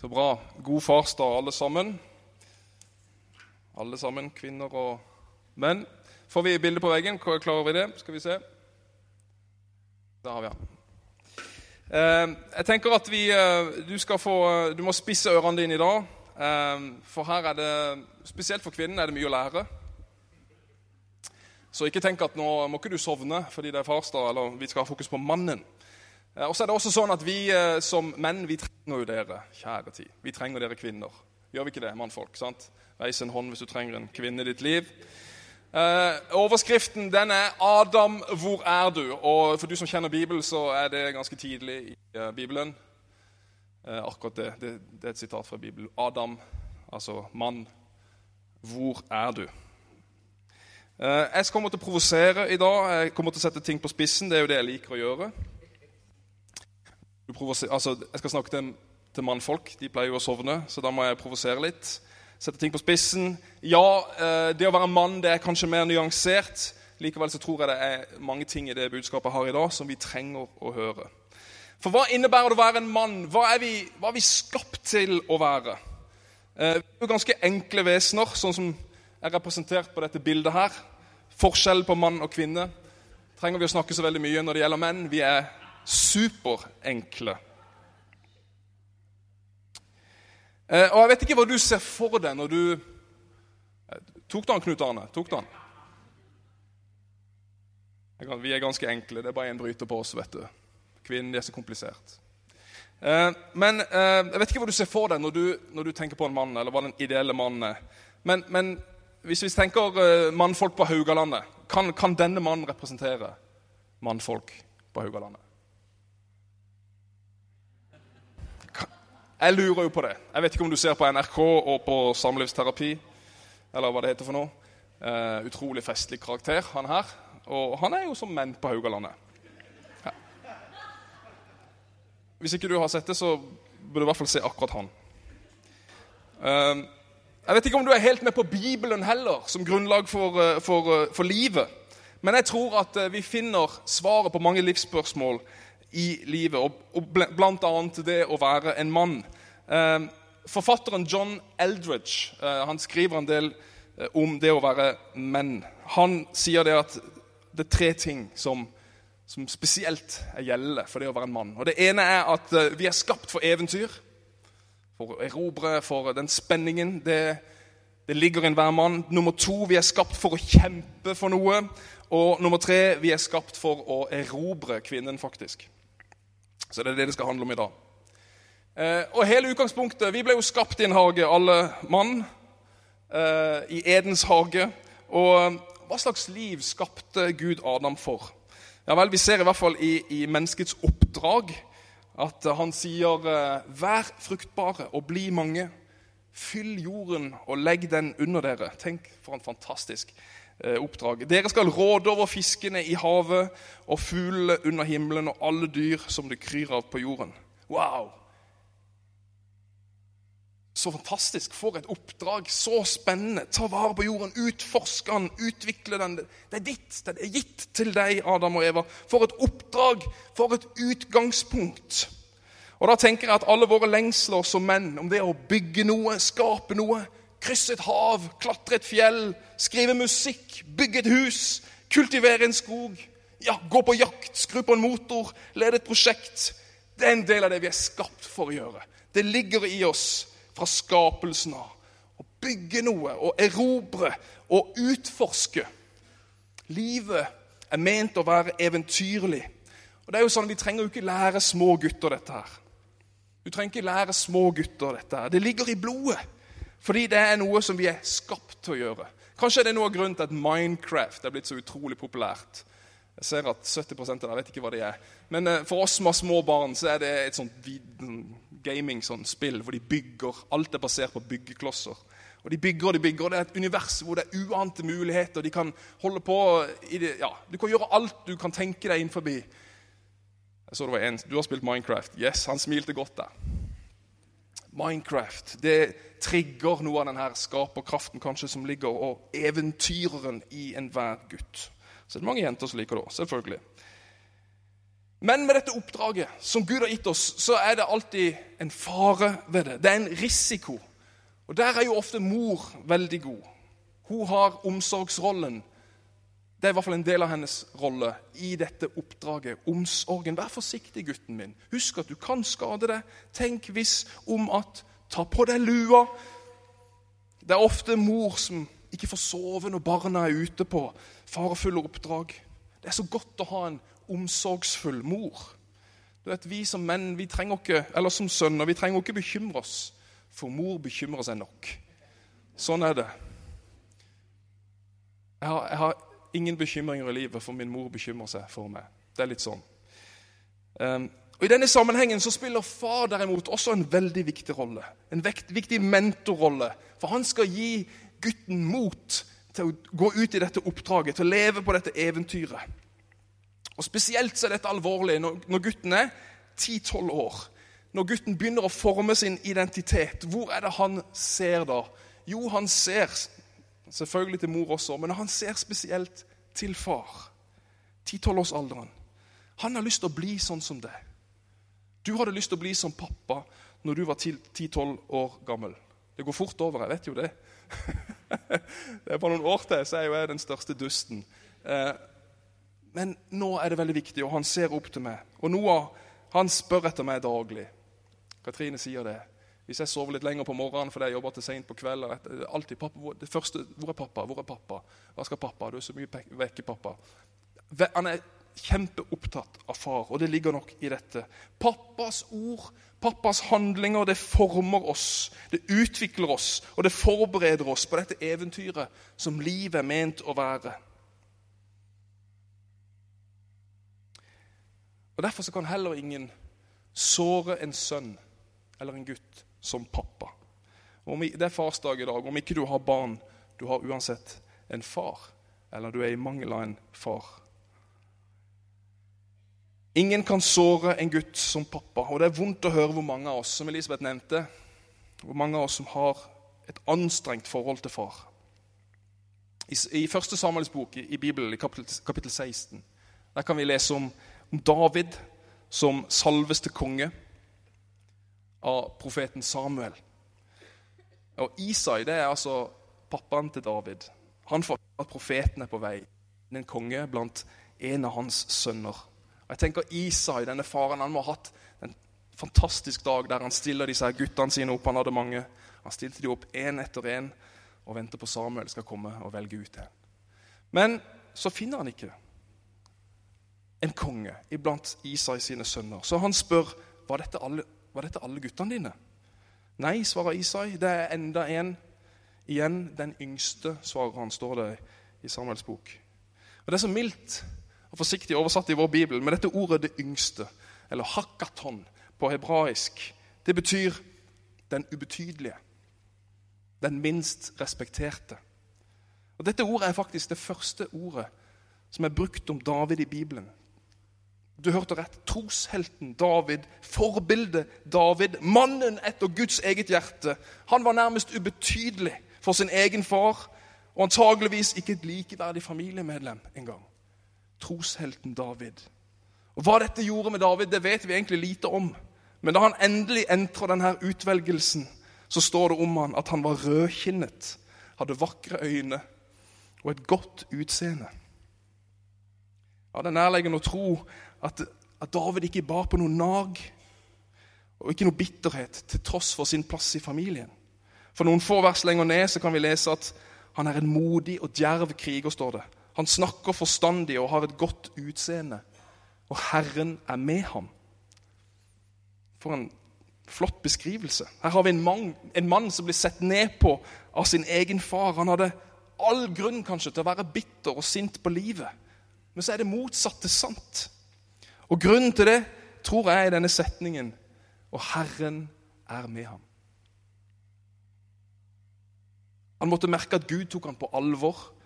Så bra. God farsdag, alle sammen. Alle sammen, kvinner og menn. Får vi bilde på veggen? Klarer vi det? Skal vi se. Der har vi han. Eh, jeg tenker at vi, eh, du, skal få, du må spisse ørene dine i dag. Eh, for her er det, spesielt for kvinnen, er det mye å lære. Så ikke tenk at nå må ikke du sovne fordi det er farsdag, eller vi skal ha fokus på mannen. Og så er det også sånn at Vi som menn vi trenger jo dere, kjære tid. Vi trenger dere kvinner. Gjør vi ikke det, mannfolk? sant? Reis en hånd hvis du trenger en kvinne i ditt liv. Eh, overskriften den er 'Adam, hvor er du?' Og For du som kjenner Bibelen, så er det ganske tidlig i uh, Bibelen. Eh, akkurat det, det, det, er et sitat fra Bibelen. Adam, altså mann, hvor er du? Eh, jeg kommer til å provosere i dag. Jeg kommer til å sette ting på spissen. Det er jo det jeg liker å gjøre. Altså, jeg skal snakke til, til mannfolk. De pleier jo å sovne, så da må jeg provosere litt sette ting på spissen. Ja, eh, det å være mann det er kanskje mer nyansert. Likevel så tror jeg det er mange ting i det budskapet har i dag, som vi trenger å høre. For hva innebærer det å være en mann? Hva er vi, hva er vi skapt til å være? Eh, vi er jo ganske enkle vesener, sånn som er representert på dette bildet her. Forskjell på mann og kvinne trenger vi å snakke så veldig mye når det gjelder menn. Vi er superenkle. Eh, og Jeg vet ikke hva du ser for deg når du eh, Tok du han, Knut Arne? Tok du han? Vi er ganske enkle. Det er bare én bryter på oss. vet du. Kvinnen er så komplisert. Eh, men Jeg vet ikke hva du ser for deg når du, når du tenker på en mann, eller hva den ideelle mannen er. Men, men hvis vi tenker mannfolk på Haugalandet, kan, kan denne mannen representere mannfolk på Haugalandet? Jeg lurer jo på det. Jeg vet ikke om du ser på NRK og på Samlivsterapi, eller hva det heter for noe. Uh, utrolig festlig karakter, han her. Og han er jo som menn på Haugalandet. Ja. Hvis ikke du har sett det, så burde du i hvert fall se akkurat han. Uh, jeg vet ikke om du er helt med på Bibelen heller, som grunnlag for, uh, for, for livet. Men jeg tror at vi finner svaret på mange livsspørsmål i livet, og, og bl.a. det å være en mann. Eh, forfatteren John Eldridge eh, han skriver en del eh, om det å være menn. Han sier det at det er tre ting som, som spesielt er gjeldende for det å være en mann. Og Det ene er at eh, vi er skapt for eventyr. For å erobre, for den spenningen. Det, det ligger i enhver mann. Nummer to, vi er skapt for å kjempe for noe. Og nummer tre, vi er skapt for å erobre kvinnen, faktisk. Så det er det det skal handle om i dag. Eh, og hele utgangspunktet Vi ble jo skapt i en hage, alle mann. Eh, I Edens hage. Og eh, hva slags liv skapte Gud Adam for? Ja vel, Vi ser i hvert fall i, i menneskets oppdrag at han sier Vær fruktbare og bli mange. Fyll jorden og legg den under dere. Tenk for en fantastisk Eh, oppdrag. Dere skal råde over fiskene i havet og fuglene under himmelen og alle dyr som det kryr av på jorden. Wow! Så fantastisk. For et oppdrag. Så spennende. Ta vare på jorden, utforske den, utvikle den. Det er ditt. Det er gitt til deg, Adam og Eva. For et oppdrag. For et utgangspunkt. Og Da tenker jeg at alle våre lengsler som menn, om det å bygge noe, skape noe, krysse et hav, klatre et fjell, skrive musikk, bygge et hus, kultivere en skog, ja, gå på jakt, skru på en motor, lede et prosjekt. Det er en del av det vi er skapt for å gjøre. Det ligger i oss fra skapelsen av. Å bygge noe, å erobre og utforske. Livet er ment å være eventyrlig. Og det er jo sånn, Vi trenger jo ikke lære små gutter dette her. Du trenger ikke lære små gutter dette her. Det ligger i blodet. Fordi det er noe som vi er skapt til å gjøre. Kanskje er det noe av grunnen til at Minecraft er blitt så utrolig populært. Jeg ser at 70 av det, vet ikke hva det er. Men eh, for oss som har små barn, så er det et sånt gaming-spill hvor de bygger. Alt er basert på byggeklosser. Og De bygger og de bygger, og det er et univers hvor det er uante muligheter. De kan holde på det, ja, Du kan gjøre alt du kan tenke deg innenfor. Jeg så det var en, Du har spilt Minecraft. Yes, han smilte godt der. Minecraft det trigger noe av denne skaperkraften kanskje som ligger, og eventyreren i enhver gutt. Så det er mange jenter som liker det òg, selvfølgelig. Men med dette oppdraget som Gud har gitt oss, så er det alltid en fare ved det. Det er en risiko. Og der er jo ofte mor veldig god. Hun har omsorgsrollen. Det er i hvert fall en del av hennes rolle i dette oppdraget. Omsorgen. Vær forsiktig, gutten min. Husk at du kan skade deg. Tenk hvis om at Ta på deg lua. Det er ofte mor som ikke får sove når barna er ute på farefulle oppdrag. Det er så godt å ha en omsorgsfull mor. Du vet, Vi som menn vi trenger ikke, eller som sønner vi trenger ikke bekymre oss, for mor bekymrer seg nok. Sånn er det. Jeg har, jeg har ingen bekymringer i livet, for min mor bekymrer seg for meg. Det er litt sånn. Um, og I denne sammenhengen så spiller far derimot også en veldig viktig rolle. En vekt, viktig mentorrolle. For han skal gi gutten mot til å gå ut i dette oppdraget, til å leve på dette eventyret. Og Spesielt så er dette alvorlig når, når gutten er 10-12 år. Når gutten begynner å forme sin identitet. Hvor er det han ser da? Jo, han ser selvfølgelig til mor også, men han ser spesielt til far. 10-12-årsalderen. Han har lyst til å bli sånn som deg. Du hadde lyst til å bli som pappa når du var 10-12 år gammel. Det går fort over, jeg vet jo det. det er Bare noen år til så er jo jeg den største dusten. Eh, men nå er det veldig viktig, og han ser opp til meg. Og Noah han spør etter meg daglig. Katrine sier det. Hvis jeg sover litt lenger på morgenen fordi jeg jobber til sent på kvelden alltid, pappa, hvor, det første, 'Hvor er pappa? Hvor er pappa? Hva skal pappa? Du er så mye vekke, pappa.' Han er kjempeopptatt av far, og det ligger nok i dette. Pappas ord, pappas handlinger, det former oss, det utvikler oss, og det forbereder oss på dette eventyret som livet er ment å være. Og Derfor kan heller ingen såre en sønn eller en gutt som pappa. det er farsdag i dag. Om ikke du har barn, du har uansett en far. Eller du er i mangel av en far. Ingen kan såre en gutt som pappa. Og det er vondt å høre hvor mange av oss som Elisabeth nevnte, hvor mange av oss som har et anstrengt forhold til far. I, i første Samuels bok i, i Bibelen, i kapittel, kapittel, 16, der kan vi lese om, om David som salveste konge av profeten Samuel. Og Isai det er altså pappaen til David. Han får at profeten er på vei. En konge blant en av hans sønner. Og jeg tenker Isai, denne faren, han må ha hatt en fantastisk dag der han stiller disse guttene sine opp. Han hadde mange. Han stilte de opp én etter én og venter på Samuel skal komme og velge ut en. Men så finner han ikke en konge iblant Isai sine sønner. Så han spør var dette alle, var dette alle guttene dine. Nei, svarer Isai. Det er enda en igjen. Den yngste, svarer han, står det i Samuels bok. Og Det er så mildt og forsiktig oversatt i vår bibel, men dette ordet 'det yngste', eller 'hakaton' på hebraisk, det betyr den ubetydelige. Den minst respekterte. Og Dette ordet er faktisk det første ordet som er brukt om David i Bibelen. Du hørte rett. Troshelten David, forbildet David, mannen etter Guds eget hjerte. Han var nærmest ubetydelig for sin egen far, og antageligvis ikke et likeverdig familiemedlem engang troshelten David. Og Hva dette gjorde med David, det vet vi egentlig lite om. Men da han endelig entrer denne utvelgelsen, så står det om han at han var rødkinnet, hadde vakre øyne og et godt utseende. Ja, Det er nærliggende å tro at, at David ikke bar på noe nag og ikke noe bitterhet til tross for sin plass i familien. For noen få vers lenger ned så kan vi lese at han er en modig og djerv kriger, står det. Han snakker forstandig og har et godt utseende. Og Herren er med ham. For en flott beskrivelse. Her har vi en mann, en mann som blir sett ned på av sin egen far. Han hadde all grunn kanskje til å være bitter og sint på livet. Men så er det motsatte sant. Og grunnen til det tror jeg er denne setningen Og Herren er med ham. Han måtte merke at Gud tok ham på alvor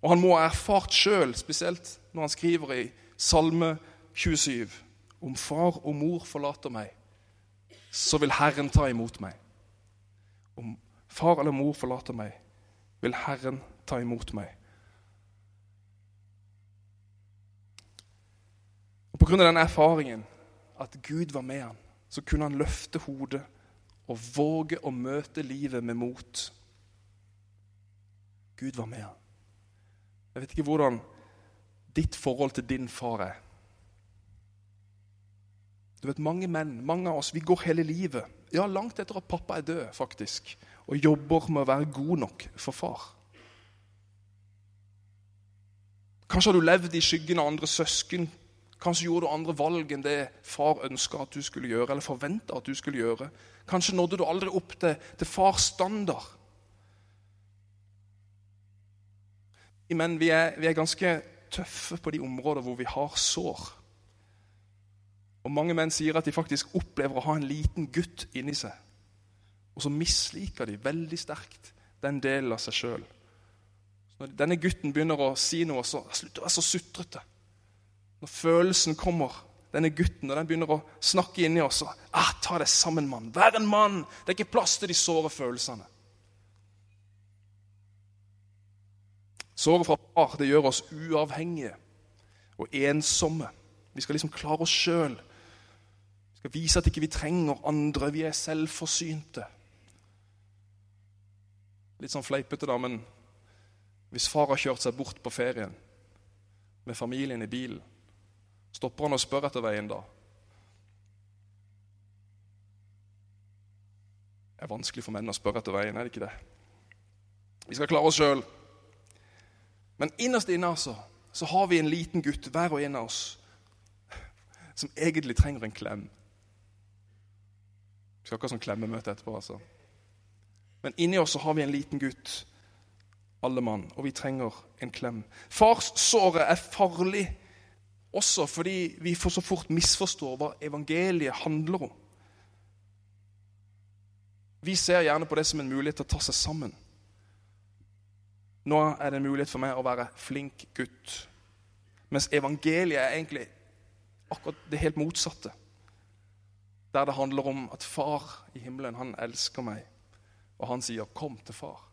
og han må ha erfart sjøl, spesielt når han skriver i Salme 27, om far og mor forlater meg, så vil Herren ta imot meg. Om far eller mor forlater meg, vil Herren ta imot meg. Og Pga. den erfaringen at Gud var med han, så kunne han løfte hodet og våge å møte livet med mot. Gud var med han. Jeg vet ikke hvordan ditt forhold til din far er. Du vet, Mange menn, mange av oss, vi går hele livet, ja, langt etter at pappa er død, faktisk, og jobber med å være god nok for far. Kanskje har du levd i skyggen av andre søsken. Kanskje gjorde du andre valg enn det far ønska at du skulle gjøre, eller forventa at du skulle gjøre. Kanskje nådde du aldri opp til, til fars standard. Men vi er, vi er ganske tøffe på de områder hvor vi har sår. Og Mange menn sier at de faktisk opplever å ha en liten gutt inni seg. Og så misliker de veldig sterkt den delen av seg sjøl. Når denne gutten begynner å si noe, så slutter å være så sutrete. Når følelsen kommer, denne gutten, når den begynner å snakke inni oss og, ah, Ta deg sammen, mann. Vær en mann. Det er ikke plass til de såre følelsene. Såret fra far det gjør oss uavhengige og ensomme. Vi skal liksom klare oss sjøl. Vi skal vise at ikke vi trenger andre. Vi er selvforsynte. Litt sånn fleipete, da, men hvis far har kjørt seg bort på ferien med familien i bilen, stopper han og spør etter veien da? Det er vanskelig for menn å spørre etter veien, er det ikke det? Vi skal klare oss sjøl. Men innerst inne altså, så har vi en liten gutt, hver og en av oss, som egentlig trenger en klem. Vi skal ikke ha sånn klemmemøte etterpå, altså. Men inni oss så har vi en liten gutt alle mann, og vi trenger en klem. Farssåret er farlig også fordi vi for så fort misforstår hva evangeliet handler om. Vi ser gjerne på det som en mulighet til å ta seg sammen. Nå er det en mulighet for meg å være flink gutt. Mens evangeliet er egentlig akkurat det helt motsatte. Der det handler om at far i himmelen, han elsker meg, og han sier 'kom til far'.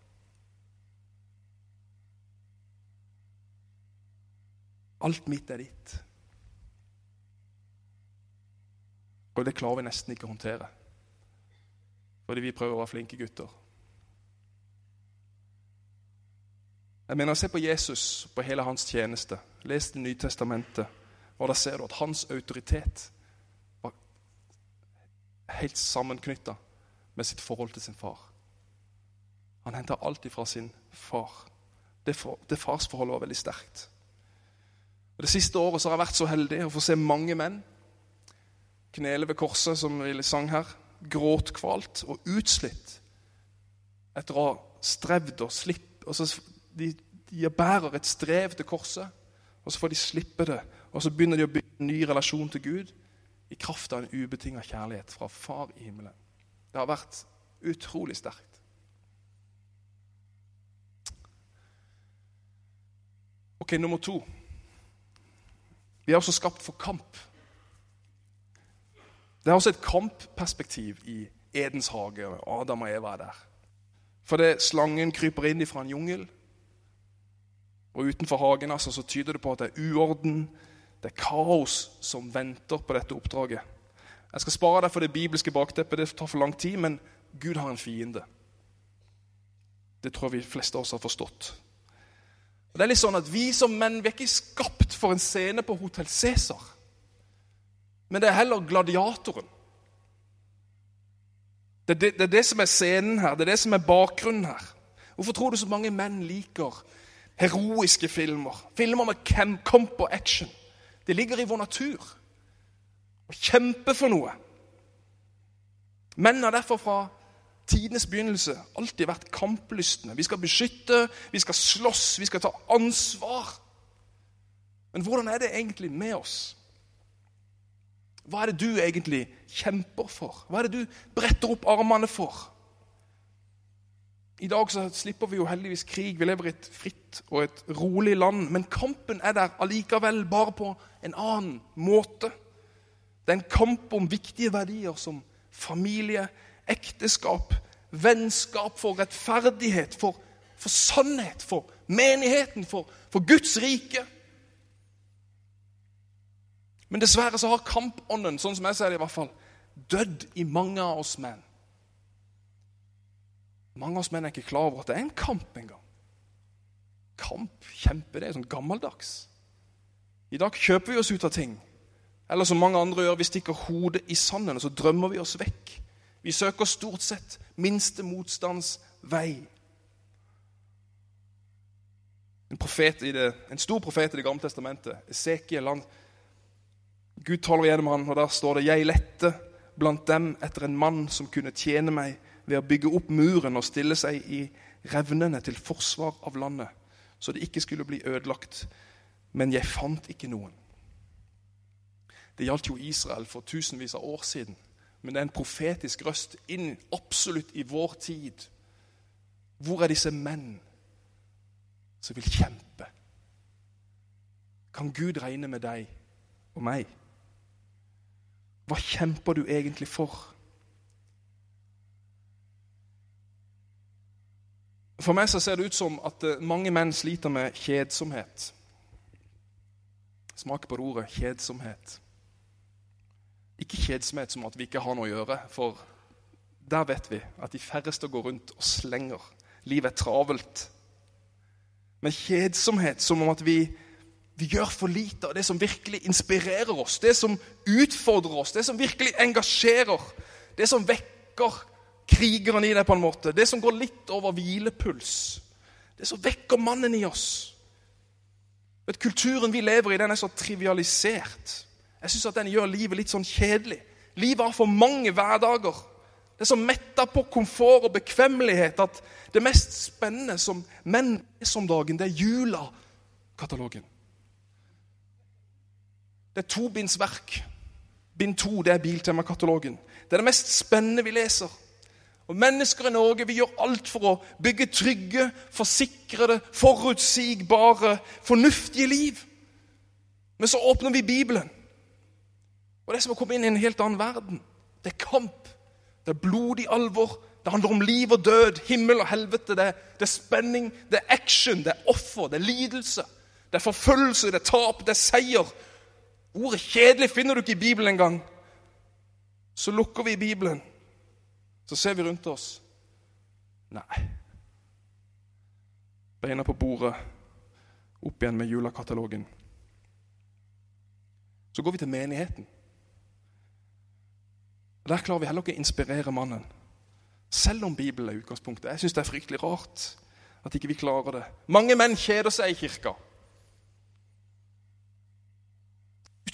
Alt mitt er ditt. Og det klarer vi nesten ikke å håndtere. Fordi vi prøver å være flinke gutter. Jeg mener, Se på Jesus, på hele hans tjeneste. Les Det nye testamentet, og da ser du at hans autoritet var helt sammenknytta med sitt forhold til sin far. Han henta alt ifra sin far. Det, for, det farsforholdet var veldig sterkt. Og Det siste året har jeg vært så heldig å få se mange menn knele ved korset, som vi sang her, gråt kvalt og utslitt etter å ha strevd og slipp. Og så de, de bærer et strev til korset, og så får de slippe det. Og så begynner de å bygge en ny relasjon til Gud i kraft av en ubetinga kjærlighet fra Far i himmelen. Det har vært utrolig sterkt. Ok, nummer to. Vi er også skapt for kamp. Det er også et kampperspektiv i Edens hage. Adam og Eva er der. For det slangen kryper inn fra en jungel. Og utenfor hagen altså, så tyder det på at det er uorden, det er kaos som venter på dette oppdraget. Jeg skal spare deg for det bibelske bakteppet, det tar for lang tid, men Gud har en fiende. Det tror jeg vi fleste av oss har forstått. Og det er litt sånn at Vi som menn vi er ikke skapt for en scene på Hotell Cæsar. Men det er heller gladiatoren. Det er det, det er det, som er scenen her, det er det som er bakgrunnen her. Hvorfor tror du så mange menn liker heroiske filmer? Filmer med camp og action. Det ligger i vår natur. Å kjempe for noe. Menn har derfor fra tidenes begynnelse alltid vært kamplystne. Vi skal beskytte, vi skal slåss, vi skal ta ansvar. Men hvordan er det egentlig med oss? Hva er det du egentlig kjemper for? Hva er det du bretter opp armene for? I dag så slipper vi jo heldigvis krig. Vi lever i et fritt og et rolig land. Men kampen er der allikevel, bare på en annen måte. Det er en kamp om viktige verdier som familie, ekteskap, vennskap, for rettferdighet, for, for sannhet, for menigheten, for, for Guds rike. Men dessverre så har kampånden, sånn som jeg ser det i hvert fall, dødd i mange av oss menn. Mange av oss menn er ikke klar over at det er en kamp engang. Kamp, kjempe, det er sånn gammeldags. I dag kjøper vi oss ut av ting. Eller som mange andre gjør, vi stikker hodet i sanden og så drømmer vi oss vekk. Vi søker stort sett minste motstands vei. En, det, en, stor profet i Det gamle testamentet, Esekiel, han, Gud taler gjennom han, og der står det 'Jeg lette blant dem etter en mann som kunne tjene meg' ved å bygge opp muren og stille seg i revnene til forsvar av landet, så det ikke skulle bli ødelagt. Men jeg fant ikke noen. Det gjaldt jo Israel for tusenvis av år siden. Men det er en profetisk røst inn absolutt i vår tid. Hvor er disse menn som vil kjempe? Kan Gud regne med deg og meg? Hva kjemper du egentlig for? For meg så ser det ut som at eh, mange menn sliter med kjedsomhet. Smak på det ordet kjedsomhet. Ikke kjedsomhet som at vi ikke har noe å gjøre, for der vet vi at de færreste går rundt og slenger. Livet er travelt. Men kjedsomhet som om at vi, vi gjør for lite av det som virkelig inspirerer oss, det som utfordrer oss, det som virkelig engasjerer, det som vekker krigeren i deg, på en måte. Det som går litt over hvilepuls. Det som vekker mannen i oss. Vet, kulturen vi lever i, den er så trivialisert. Jeg syns den gjør livet litt sånn kjedelig. Livet har for mange hverdager. Det er så metta på komfort og bekvemmelighet at det mest spennende som menn er som dagen, det er Jula-katalogen. Det er tobindsverk. Bind to, det er Biltemakatalogen. Det er det mest spennende vi leser. Og Mennesker i Norge vi gjør alt for å bygge trygge, forsikrede, forutsigbare, fornuftige liv. Men så åpner vi Bibelen. Og Det er som å komme inn i en helt annen verden. Det er kamp. Det er blodig alvor. Det handler om liv og død, himmel og helvete. Det er, det er spenning, det er action, det er offer, det er lidelse. Det er forfølgelse, det er tap, det er seier. Ordet 'kjedelig' finner du ikke i Bibelen engang. Så lukker vi Bibelen så ser vi rundt oss. Nei. Beina på bordet, opp igjen med julekatalogen. Så går vi til menigheten. Der klarer vi heller ikke å inspirere mannen. Selv om Bibelen er utgangspunktet. Jeg syns det er fryktelig rart at ikke vi klarer det. Mange menn kjeder seg i kirka.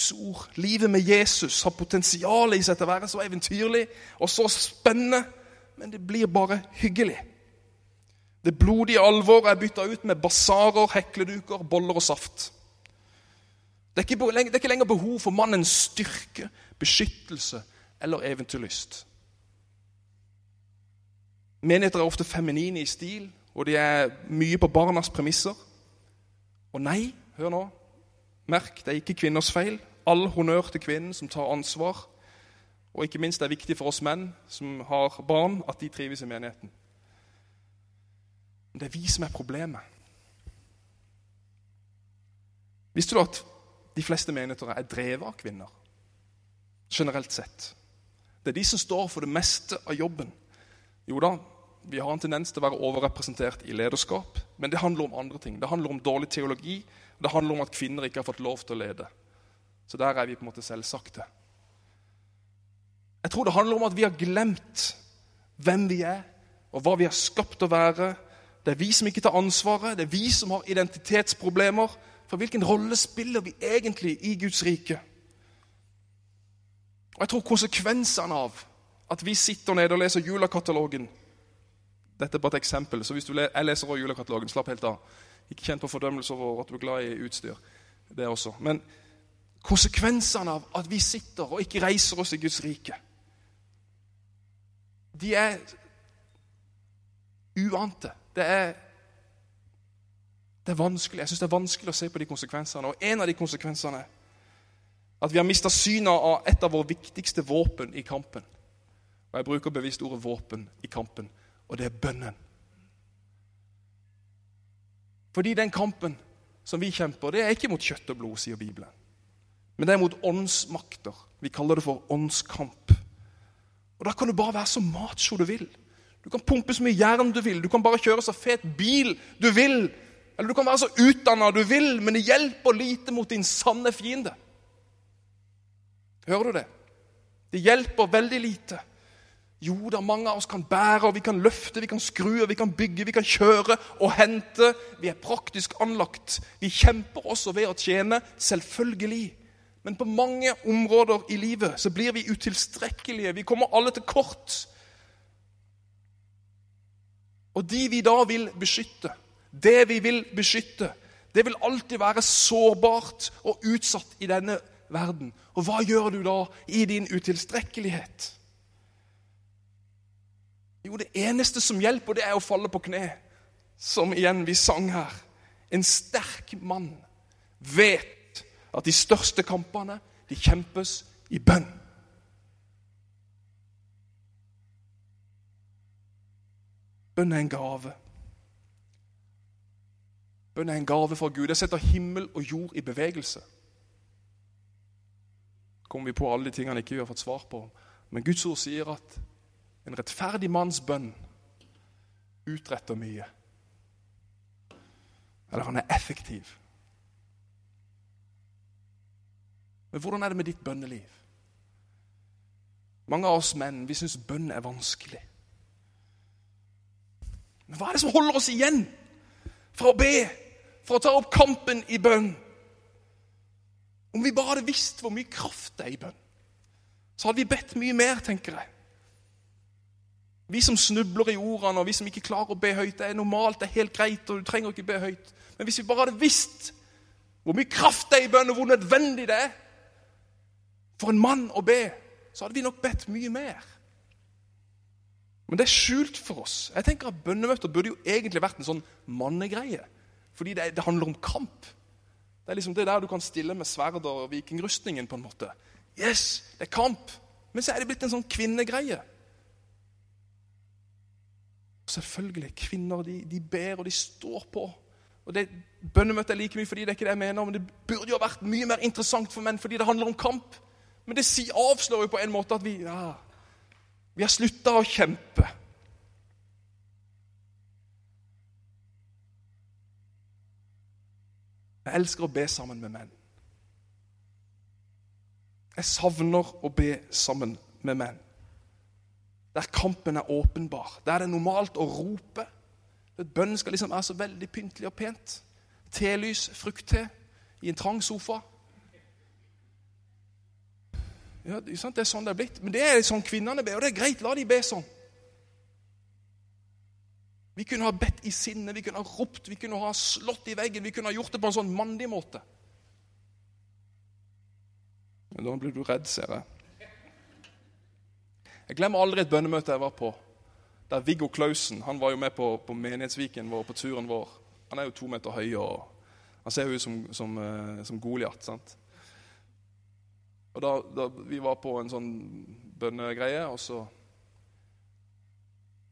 Guds ord, livet med Jesus, har potensial i seg til å være så eventyrlig og så spennende, men det blir bare hyggelig. Det blodige alvor er bytta ut med basarer, hekleduker, boller og saft. Det er, ikke, det er ikke lenger behov for mannens styrke, beskyttelse eller eventyrlyst. Menigheter er ofte feminine i stil, og de er mye på barnas premisser. Og nei, hør nå, Merk, det er ikke kvinners feil. All honnør til kvinnen som tar ansvar. Og ikke minst det er viktig for oss menn som har barn, at de trives i menigheten. Men det er vi som er problemet. Visste du at de fleste menigheter er drevet av kvinner? Generelt sett. Det er de som står for det meste av jobben. Jo da, vi har en tendens til å være overrepresentert i lederskap, men det handler om andre ting. Det handler om dårlig teologi, det handler om at kvinner ikke har fått lov til å lede. Så der er vi på en måte selvsagte. Jeg tror det handler om at vi har glemt hvem vi er, og hva vi er skapt å være. Det er vi som ikke tar ansvaret, det er vi som har identitetsproblemer. For hvilken rolle spiller vi egentlig i Guds rike? Og Jeg tror konsekvensene av at vi sitter nede og leser julekatalogen Dette er bare et eksempel, så hvis du jeg leser også julekatalogen, slapp helt av. Ikke kjent på fordømmelse over at du er glad i utstyr. Det også. Men konsekvensene av at vi sitter og ikke reiser oss i Guds rike, de er uante. Det er, det er vanskelig. Jeg syns det er vanskelig å se på de konsekvensene. Og en av de konsekvensene er at vi har mista synet av et av våre viktigste våpen i kampen. Og jeg bruker bevisst ordet 'våpen' i kampen, og det er bønnen. Fordi den kampen som vi kjemper, det er ikke mot kjøtt og blod, sier Bibelen. Men det er mot åndsmakter. Vi kaller det for åndskamp. Og Da kan du bare være så macho du vil. Du kan pumpe så mye jern du vil, du kan bare kjøre så fet bil du vil. Eller du kan være så utdanna du vil, men det hjelper lite mot din sanne fiende. Hører du det? Det hjelper veldig lite. Jo da, mange av oss kan bære, og vi kan løfte, vi kan skru, og vi kan bygge, vi kan kjøre og hente. Vi er praktisk anlagt. Vi kjemper også ved å tjene, selvfølgelig. Men på mange områder i livet så blir vi utilstrekkelige. Vi kommer alle til kort. Og de vi da vil beskytte, det vi vil beskytte, det vil alltid være sårbart og utsatt i denne verden. Og hva gjør du da i din utilstrekkelighet? Jo, det eneste som hjelper, det er å falle på kne. Som igjen vi sang her. En sterk mann vet at de største kampene, de kjempes i bønn. Bønn er en gave. Bønn er en gave fra Gud. Det setter himmel og jord i bevegelse. kommer vi på alle de tingene ikke vi har fått svar på. Men Guds ord sier at en rettferdig manns bønn utretter mye. Eller han er effektiv. Men hvordan er det med ditt bønneliv? Mange av oss menn vi syns bønn er vanskelig. Men hva er det som holder oss igjen fra å be, fra å ta opp kampen i bønn? Om vi bare hadde visst hvor mye kraft det er i bønn, så hadde vi bedt mye mer, tenker jeg. Vi som snubler i ordene, og vi som ikke klarer å be høyt, det er normalt, det er helt greit, og du trenger ikke be høyt. Men hvis vi bare hadde visst hvor mye kraft det er i bønn, og hvor nødvendig det er for en mann å be, så hadde vi nok bedt mye mer. Men det er skjult for oss. Jeg tenker at Bønnemøter burde jo egentlig vært en sånn mannegreie. Fordi det, det handler om kamp. Det er liksom det der du kan stille med sverd og vikingrustningen. på en måte. Yes, det er kamp. Men så er det blitt en sånn kvinnegreie. Selvfølgelig. Kvinner de, de ber, og de står på. Og det Bønnemøtet er like mye fordi det er ikke det jeg mener, men det burde jo vært mye mer interessant for menn fordi det handler om kamp. Men det avslår jo på en måte at vi ja, vi har slutta å kjempe. Jeg elsker å be sammen med menn. Jeg savner å be sammen med menn. Der kampen er åpenbar. Der det er normalt å rope. Bønnen skal liksom være så veldig pyntelig og pent. Telys, frukt-te i en trang sofa. Ja, det er sånn det er blitt. Men det er sånn kvinnene ber, og det er greit. La de be sånn. Vi kunne ha bedt i sinne, vi kunne ha ropt, vi kunne ha slått i veggen. Vi kunne ha gjort det på en sånn mandig måte. Men da blir du redd, ser jeg. Jeg glemmer aldri et bønnemøte jeg var på, der Viggo Klausen han var jo med på, på Menighetsviken vår, på turen vår. Han er jo to meter høy og han ser jo ut som, som, eh, som Goliat. Og da, da, Vi var på en sånn bønnegreie, og så,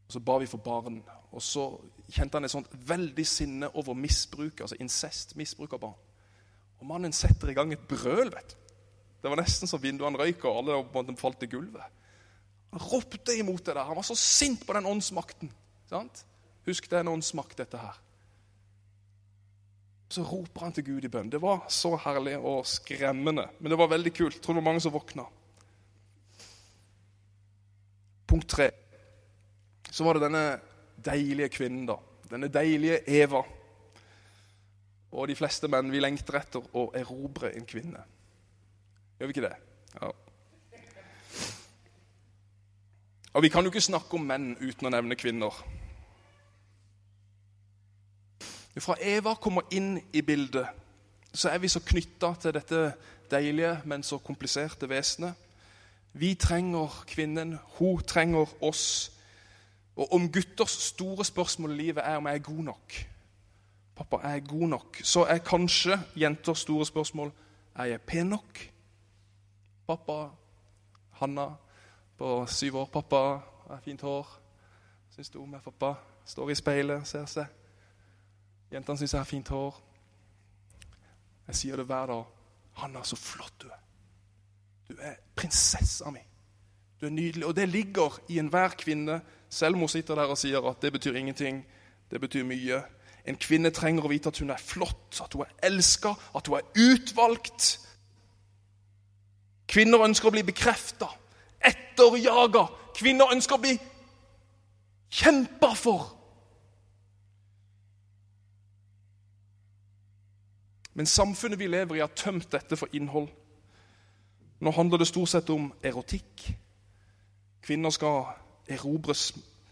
og så ba vi for barn. Og så kjente han et sånt veldig sinne over misbruk, altså incest, misbruk av barn. Og mannen setter i gang et brøl. vet du. Det var nesten så vinduene røyk, og alle falt i gulvet. Han ropte imot det der. Han var så sint på den åndsmakten. Sant? Husk, det er en åndsmakt, dette her. Så roper han til Gud i bønn. Det var så herlig og skremmende, men det var veldig kult. Jeg tror det var mange som våkna. Punkt tre. Så var det denne deilige kvinnen, da. Denne deilige Eva. Og de fleste menn vi lengter etter å erobre en kvinne. Gjør vi ikke det? Ja. Og Vi kan jo ikke snakke om menn uten å nevne kvinner. Fra Eva kommer inn i bildet, så er vi så knytta til dette deilige, men så kompliserte vesenet. Vi trenger kvinnen, hun trenger oss. Og om gutters store spørsmål i livet er om jeg er god nok Pappa, er jeg god nok? Så er kanskje jenters store spørsmål er jeg pen nok. Pappa, Hanna på syv år. Pappa, har fint hår. Syns du om meg, pappa? Står i speilet, ser seg. Jentene syns jeg har fint hår. Jeg sier det hver dag. Hanna, så flott du er. Du er prinsessa mi. Du er nydelig. Og det ligger i enhver kvinne, selv om hun sitter der og sier at det betyr ingenting. Det betyr mye. En kvinne trenger å vite at hun er flott, at hun er elska, at hun er utvalgt. Kvinner ønsker å bli bekrefta, etterjaga. Kvinner ønsker å bli kjempa for. Men samfunnet vi lever i, har tømt dette for innhold. Nå handler det stort sett om erotikk. Kvinner skal erobres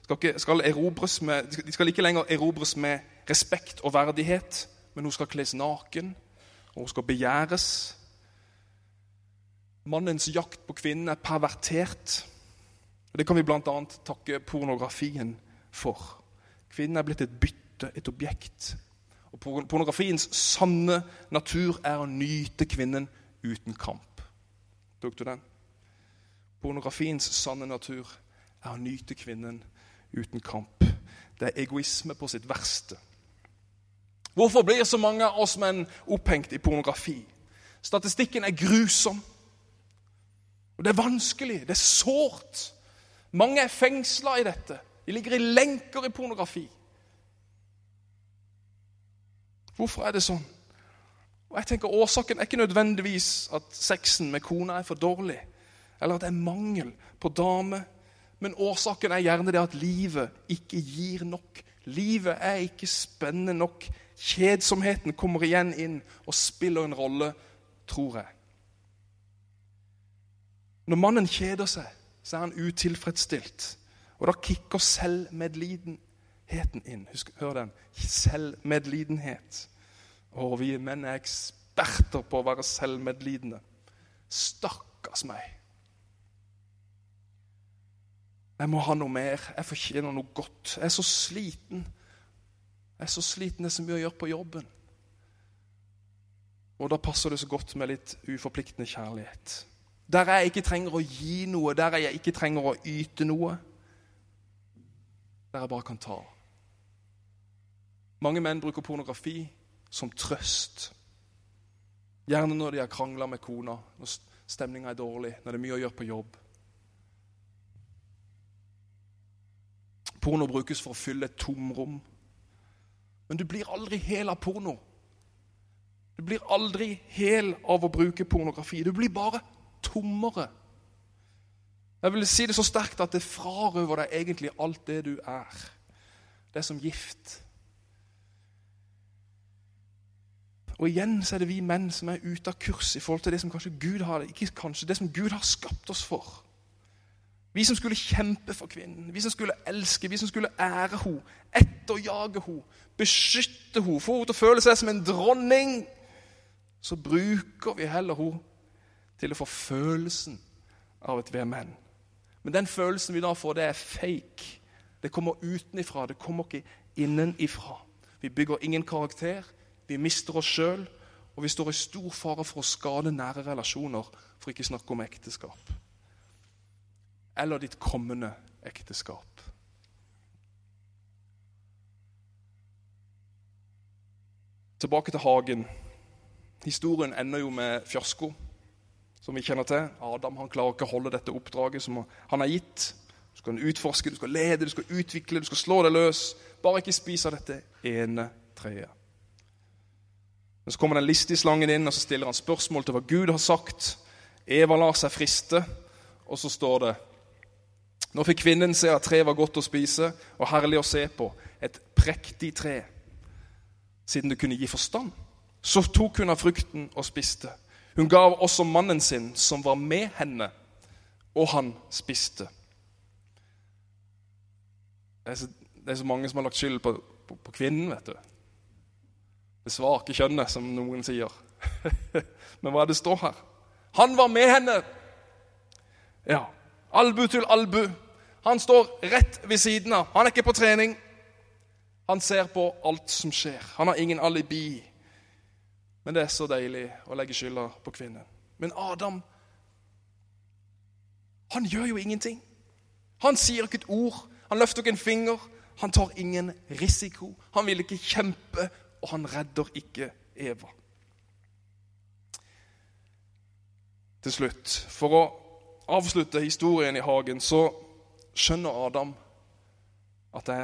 skal, ikke, skal erobres med, De skal ikke lenger erobres med respekt og verdighet, men hun skal kles naken, og hun skal begjæres. Mannens jakt på kvinnen er pervertert. Det kan vi bl.a. takke pornografien for. Kvinnen er blitt et bytte, et objekt. Og Pornografiens sanne natur er å nyte kvinnen uten kamp. Tok du den? Pornografiens sanne natur er å nyte kvinnen uten kamp. Det er egoisme på sitt verste. Hvorfor blir så mange av oss menn opphengt i pornografi? Statistikken er grusom. Og Det er vanskelig, det er sårt. Mange er fengsla i dette. De ligger i lenker i pornografi. Hvorfor er det sånn? Og jeg tenker Årsaken er ikke nødvendigvis at sexen med kona er for dårlig eller at det er mangel på dame. Men årsaken er gjerne det at livet ikke gir nok. Livet er ikke spennende nok. Kjedsomheten kommer igjen inn og spiller en rolle, tror jeg. Når mannen kjeder seg, så er han utilfredsstilt. Og da kicker selvmedlidenheten inn. Husk, hør den. Selvmedlidenhet. Og vi menn er eksperter på å være selvmedlidende. Stakkars meg. Jeg må ha noe mer. Jeg fortjener noe godt. Jeg er så sliten. Jeg er så sliten. Det er så mye å gjøre på jobben. Og da passer det så godt med litt uforpliktende kjærlighet. Der jeg ikke trenger å gi noe, der jeg ikke trenger å yte noe. Der jeg bare kan ta. Mange menn bruker pornografi som trøst. Gjerne når de har krangla med kona, når stemninga er dårlig, når det er mye å gjøre på jobb. Porno brukes for å fylle et tomrom. Men du blir aldri hel av porno. Du blir aldri hel av å bruke pornografi. Du blir bare tommere. Jeg vil si det så sterkt at det frarøver deg egentlig alt det du er. Det er som gift. Og igjen så er det vi menn som er ute av kurs i forhold til det som kanskje Gud har, ikke kanskje, det som Gud har skapt oss for. Vi som skulle kjempe for kvinnen, vi som skulle elske, vi som skulle ære henne, etterjage henne, beskytte henne, få henne til å føle seg som en dronning, så bruker vi heller henne til å få følelsen av at vi er menn. Men den følelsen vi da får, det er fake. Det kommer utenifra, det kommer ikke innenifra. Vi bygger ingen karakter, vi mister oss sjøl, og vi står i stor fare for å skade nære relasjoner, for ikke å snakke om ekteskap eller ditt kommende ekteskap. Tilbake til hagen. Historien ender jo med fiasko, som vi kjenner til. Adam han klarer ikke å holde dette oppdraget som han har gitt. Du skal utforske, du skal lede, du skal utvikle, du skal slå deg løs. Bare ikke spis av dette ene treet. Men Så kommer den listige slangen inn og så stiller han spørsmål til hva Gud har sagt. Eva lar seg friste, og så står det nå fikk kvinnen se at treet var godt å spise og herlig å se på, et prektig tre. Siden det kunne gi forstand, så tok hun av frukten og spiste. Hun gav også mannen sin, som var med henne, og han spiste. Det er så, det er så mange som har lagt skyld på, på, på kvinnen, vet du. Det svake kjønnet, som noen sier. Men hva er det står her? Han var med henne! Ja, Albu til albu. Han står rett ved siden av. Han er ikke på trening. Han ser på alt som skjer. Han har ingen alibi. Men det er så deilig å legge skylda på kvinnen. Men Adam, han gjør jo ingenting. Han sier ikke et ord. Han løfter ikke en finger. Han tar ingen risiko. Han vil ikke kjempe, og han redder ikke Eva. til slutt. For å avslutte historien i hagen, så skjønner Adam at, det,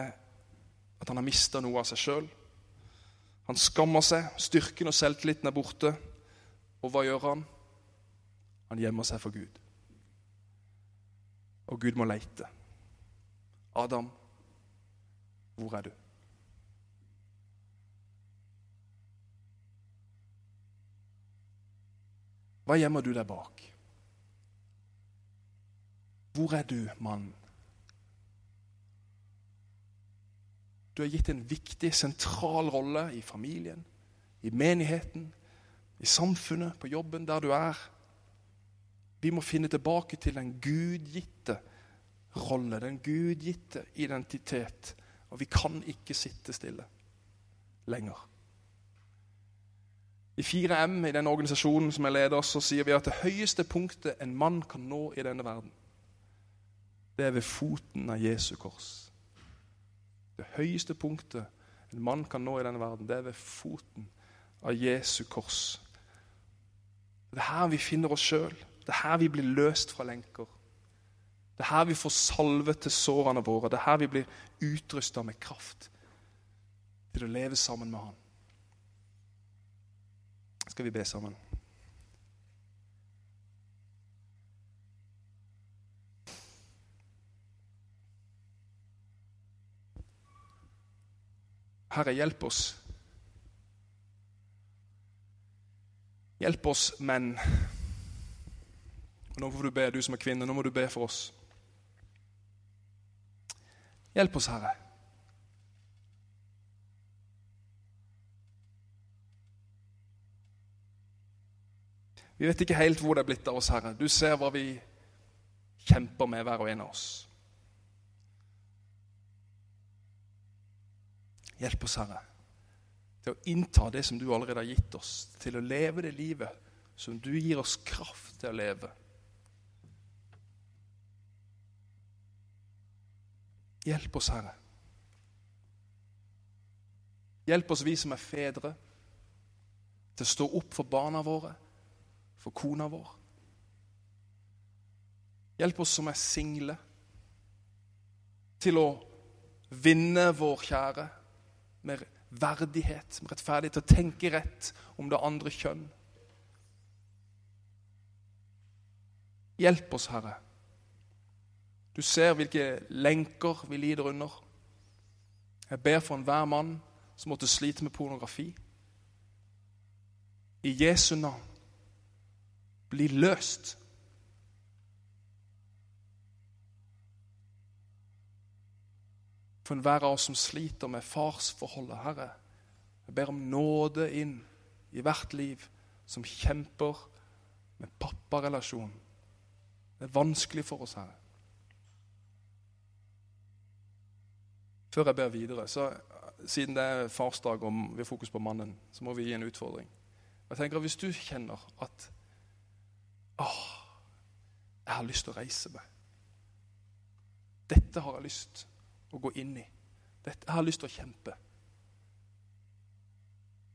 at han har mista noe av seg sjøl. Han skammer seg, styrken og selvtilliten er borte. Og hva gjør han? Han gjemmer seg for Gud. Og Gud må leite. Adam, hvor er du? Hva gjemmer du deg bak? Hvor er du, mann? Du er gitt en viktig, sentral rolle i familien, i menigheten, i samfunnet, på jobben, der du er. Vi må finne tilbake til den gudgitte rolle, den gudgitte identitet. Og vi kan ikke sitte stille lenger. I 4M, i den organisasjonen som jeg leder, så sier vi at det høyeste punktet en mann kan nå i denne verden, det er ved foten av Jesu kors. Det høyeste punktet en mann kan nå i denne verden, det er ved foten av Jesu kors. Det er her vi finner oss sjøl. Det er her vi blir løst fra lenker. Det er her vi får salve til sårene våre. Det er her vi blir utrusta med kraft til å leve sammen med Han. Skal vi be sammen? Herre, hjelp oss. Hjelp oss menn. Og Nå får du be, du som er kvinne. Nå må du be for oss. Hjelp oss, Herre. Vi vet ikke helt hvor det er blitt av oss, Herre. Du ser hva vi kjemper med, hver og en av oss. Hjelp oss, Herre, til å innta det som du allerede har gitt oss, til å leve det livet som du gir oss kraft til å leve. Hjelp oss, Herre. Hjelp oss, vi som er fedre, til å stå opp for barna våre, for kona vår. Hjelp oss som er single, til å vinne vår kjære med verdighet, med rettferdighet, til å tenke rett om det andre kjønn. Hjelp oss, Herre. Du ser hvilke lenker vi lider under. Jeg ber for enhver mann som måtte slite med pornografi. I Jesu navn, bli løst. For enhver av oss som sliter med farsforholdet, Herre, jeg ber om nåde inn i hvert liv som kjemper med papparelasjon. Det er vanskelig for oss, Herre. Før jeg ber videre, så siden det er farsdag og vi har fokus på mannen, så må vi gi en utfordring. Jeg tenker at Hvis du kjenner at åh, jeg har lyst til å reise meg Dette har jeg lyst til å gå inn i. Dette, jeg har lyst til å kjempe.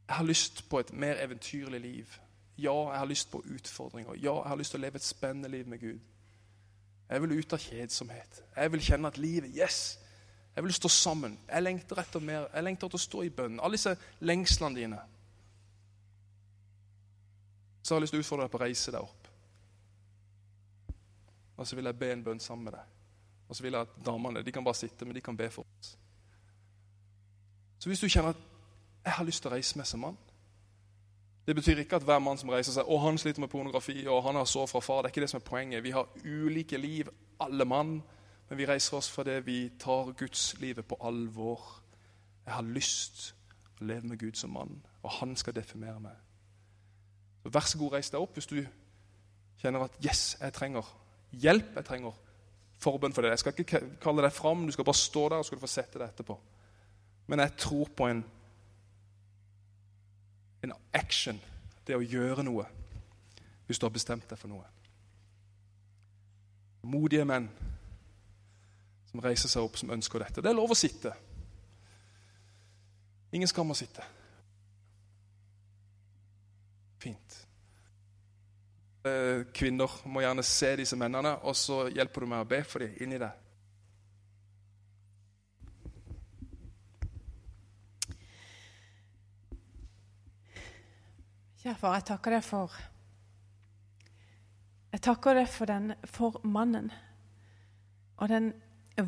Jeg har lyst på et mer eventyrlig liv. Ja, jeg har lyst på utfordringer. Ja, jeg har lyst til å leve et spennende liv med Gud. Jeg vil ut av kjedsomhet. Jeg vil kjenne at livet Yes! Jeg vil stå sammen. Jeg lengter etter mer. Jeg lengter etter å stå i bønnen. Alle disse lengslene dine. Så har jeg lyst til å utfordre deg på å reise deg opp. Og så vil jeg be en bønn sammen med deg. Og så vil jeg at damene de kan bare sitte, men de kan be for oss. Så hvis du kjenner at 'jeg har lyst til å reise meg som mann' Det betyr ikke at hver mann som reiser seg, og han sliter med pornografi og han har sår fra far. Det er ikke det som er poenget. Vi har ulike liv, alle mann. Men vi reiser oss fordi vi tar gudslivet på alvor. Jeg har lyst å leve med Gud som mann, og han skal definere meg. Så Vær så god, reis deg opp hvis du kjenner at 'yes, jeg trenger hjelp', jeg trenger forbønn for det. Jeg skal ikke kalle deg fram, du skal bare stå der og skal få sette det etterpå. Men jeg tror på en, en action, det å gjøre noe, hvis du har bestemt deg for noe. Modige menn som reiser seg opp, som ønsker dette. Det er lov å sitte. Ingen skam å sitte. Fint. Eh, kvinner må gjerne se disse mennene, og så hjelper du med å be for dem inni deg. Kjære far, jeg takker deg for Jeg takker deg for, den, for mannen og den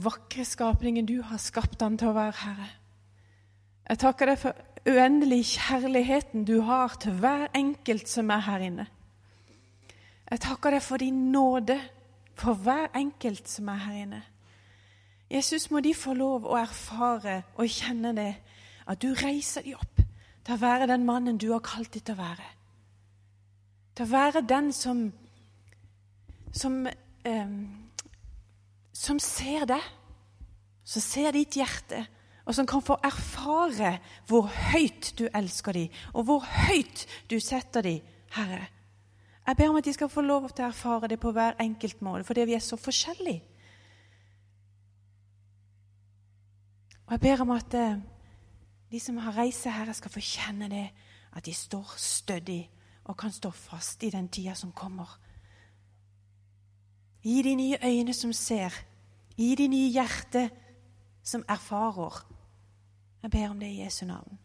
vakre skapningen du har skapt han til å være, Herre. Jeg takker deg for uendelig kjærligheten du har til hver enkelt som er her inne. Jeg takker deg for din nåde for hver enkelt som er her inne. Jesus, må de få lov å erfare og kjenne det, at du reiser dem opp til å være den mannen du har kalt dem til å være. Til å være den som som, eh, som ser deg, som ser ditt hjerte, og som kan få erfare hvor høyt du elsker dem, og hvor høyt du setter dem, Herre. Jeg ber om at de skal få lov til å erfare det på hver enkelt måte, fordi vi er så forskjellige. Og jeg ber om at eh, de som har reist her, skal få kjenne det, at de står stødig og kan stå fast i den tida som kommer. Gi de nye øyne som ser. Gi de nye hjerte som erfarer. Jeg ber om det i Jesu navn.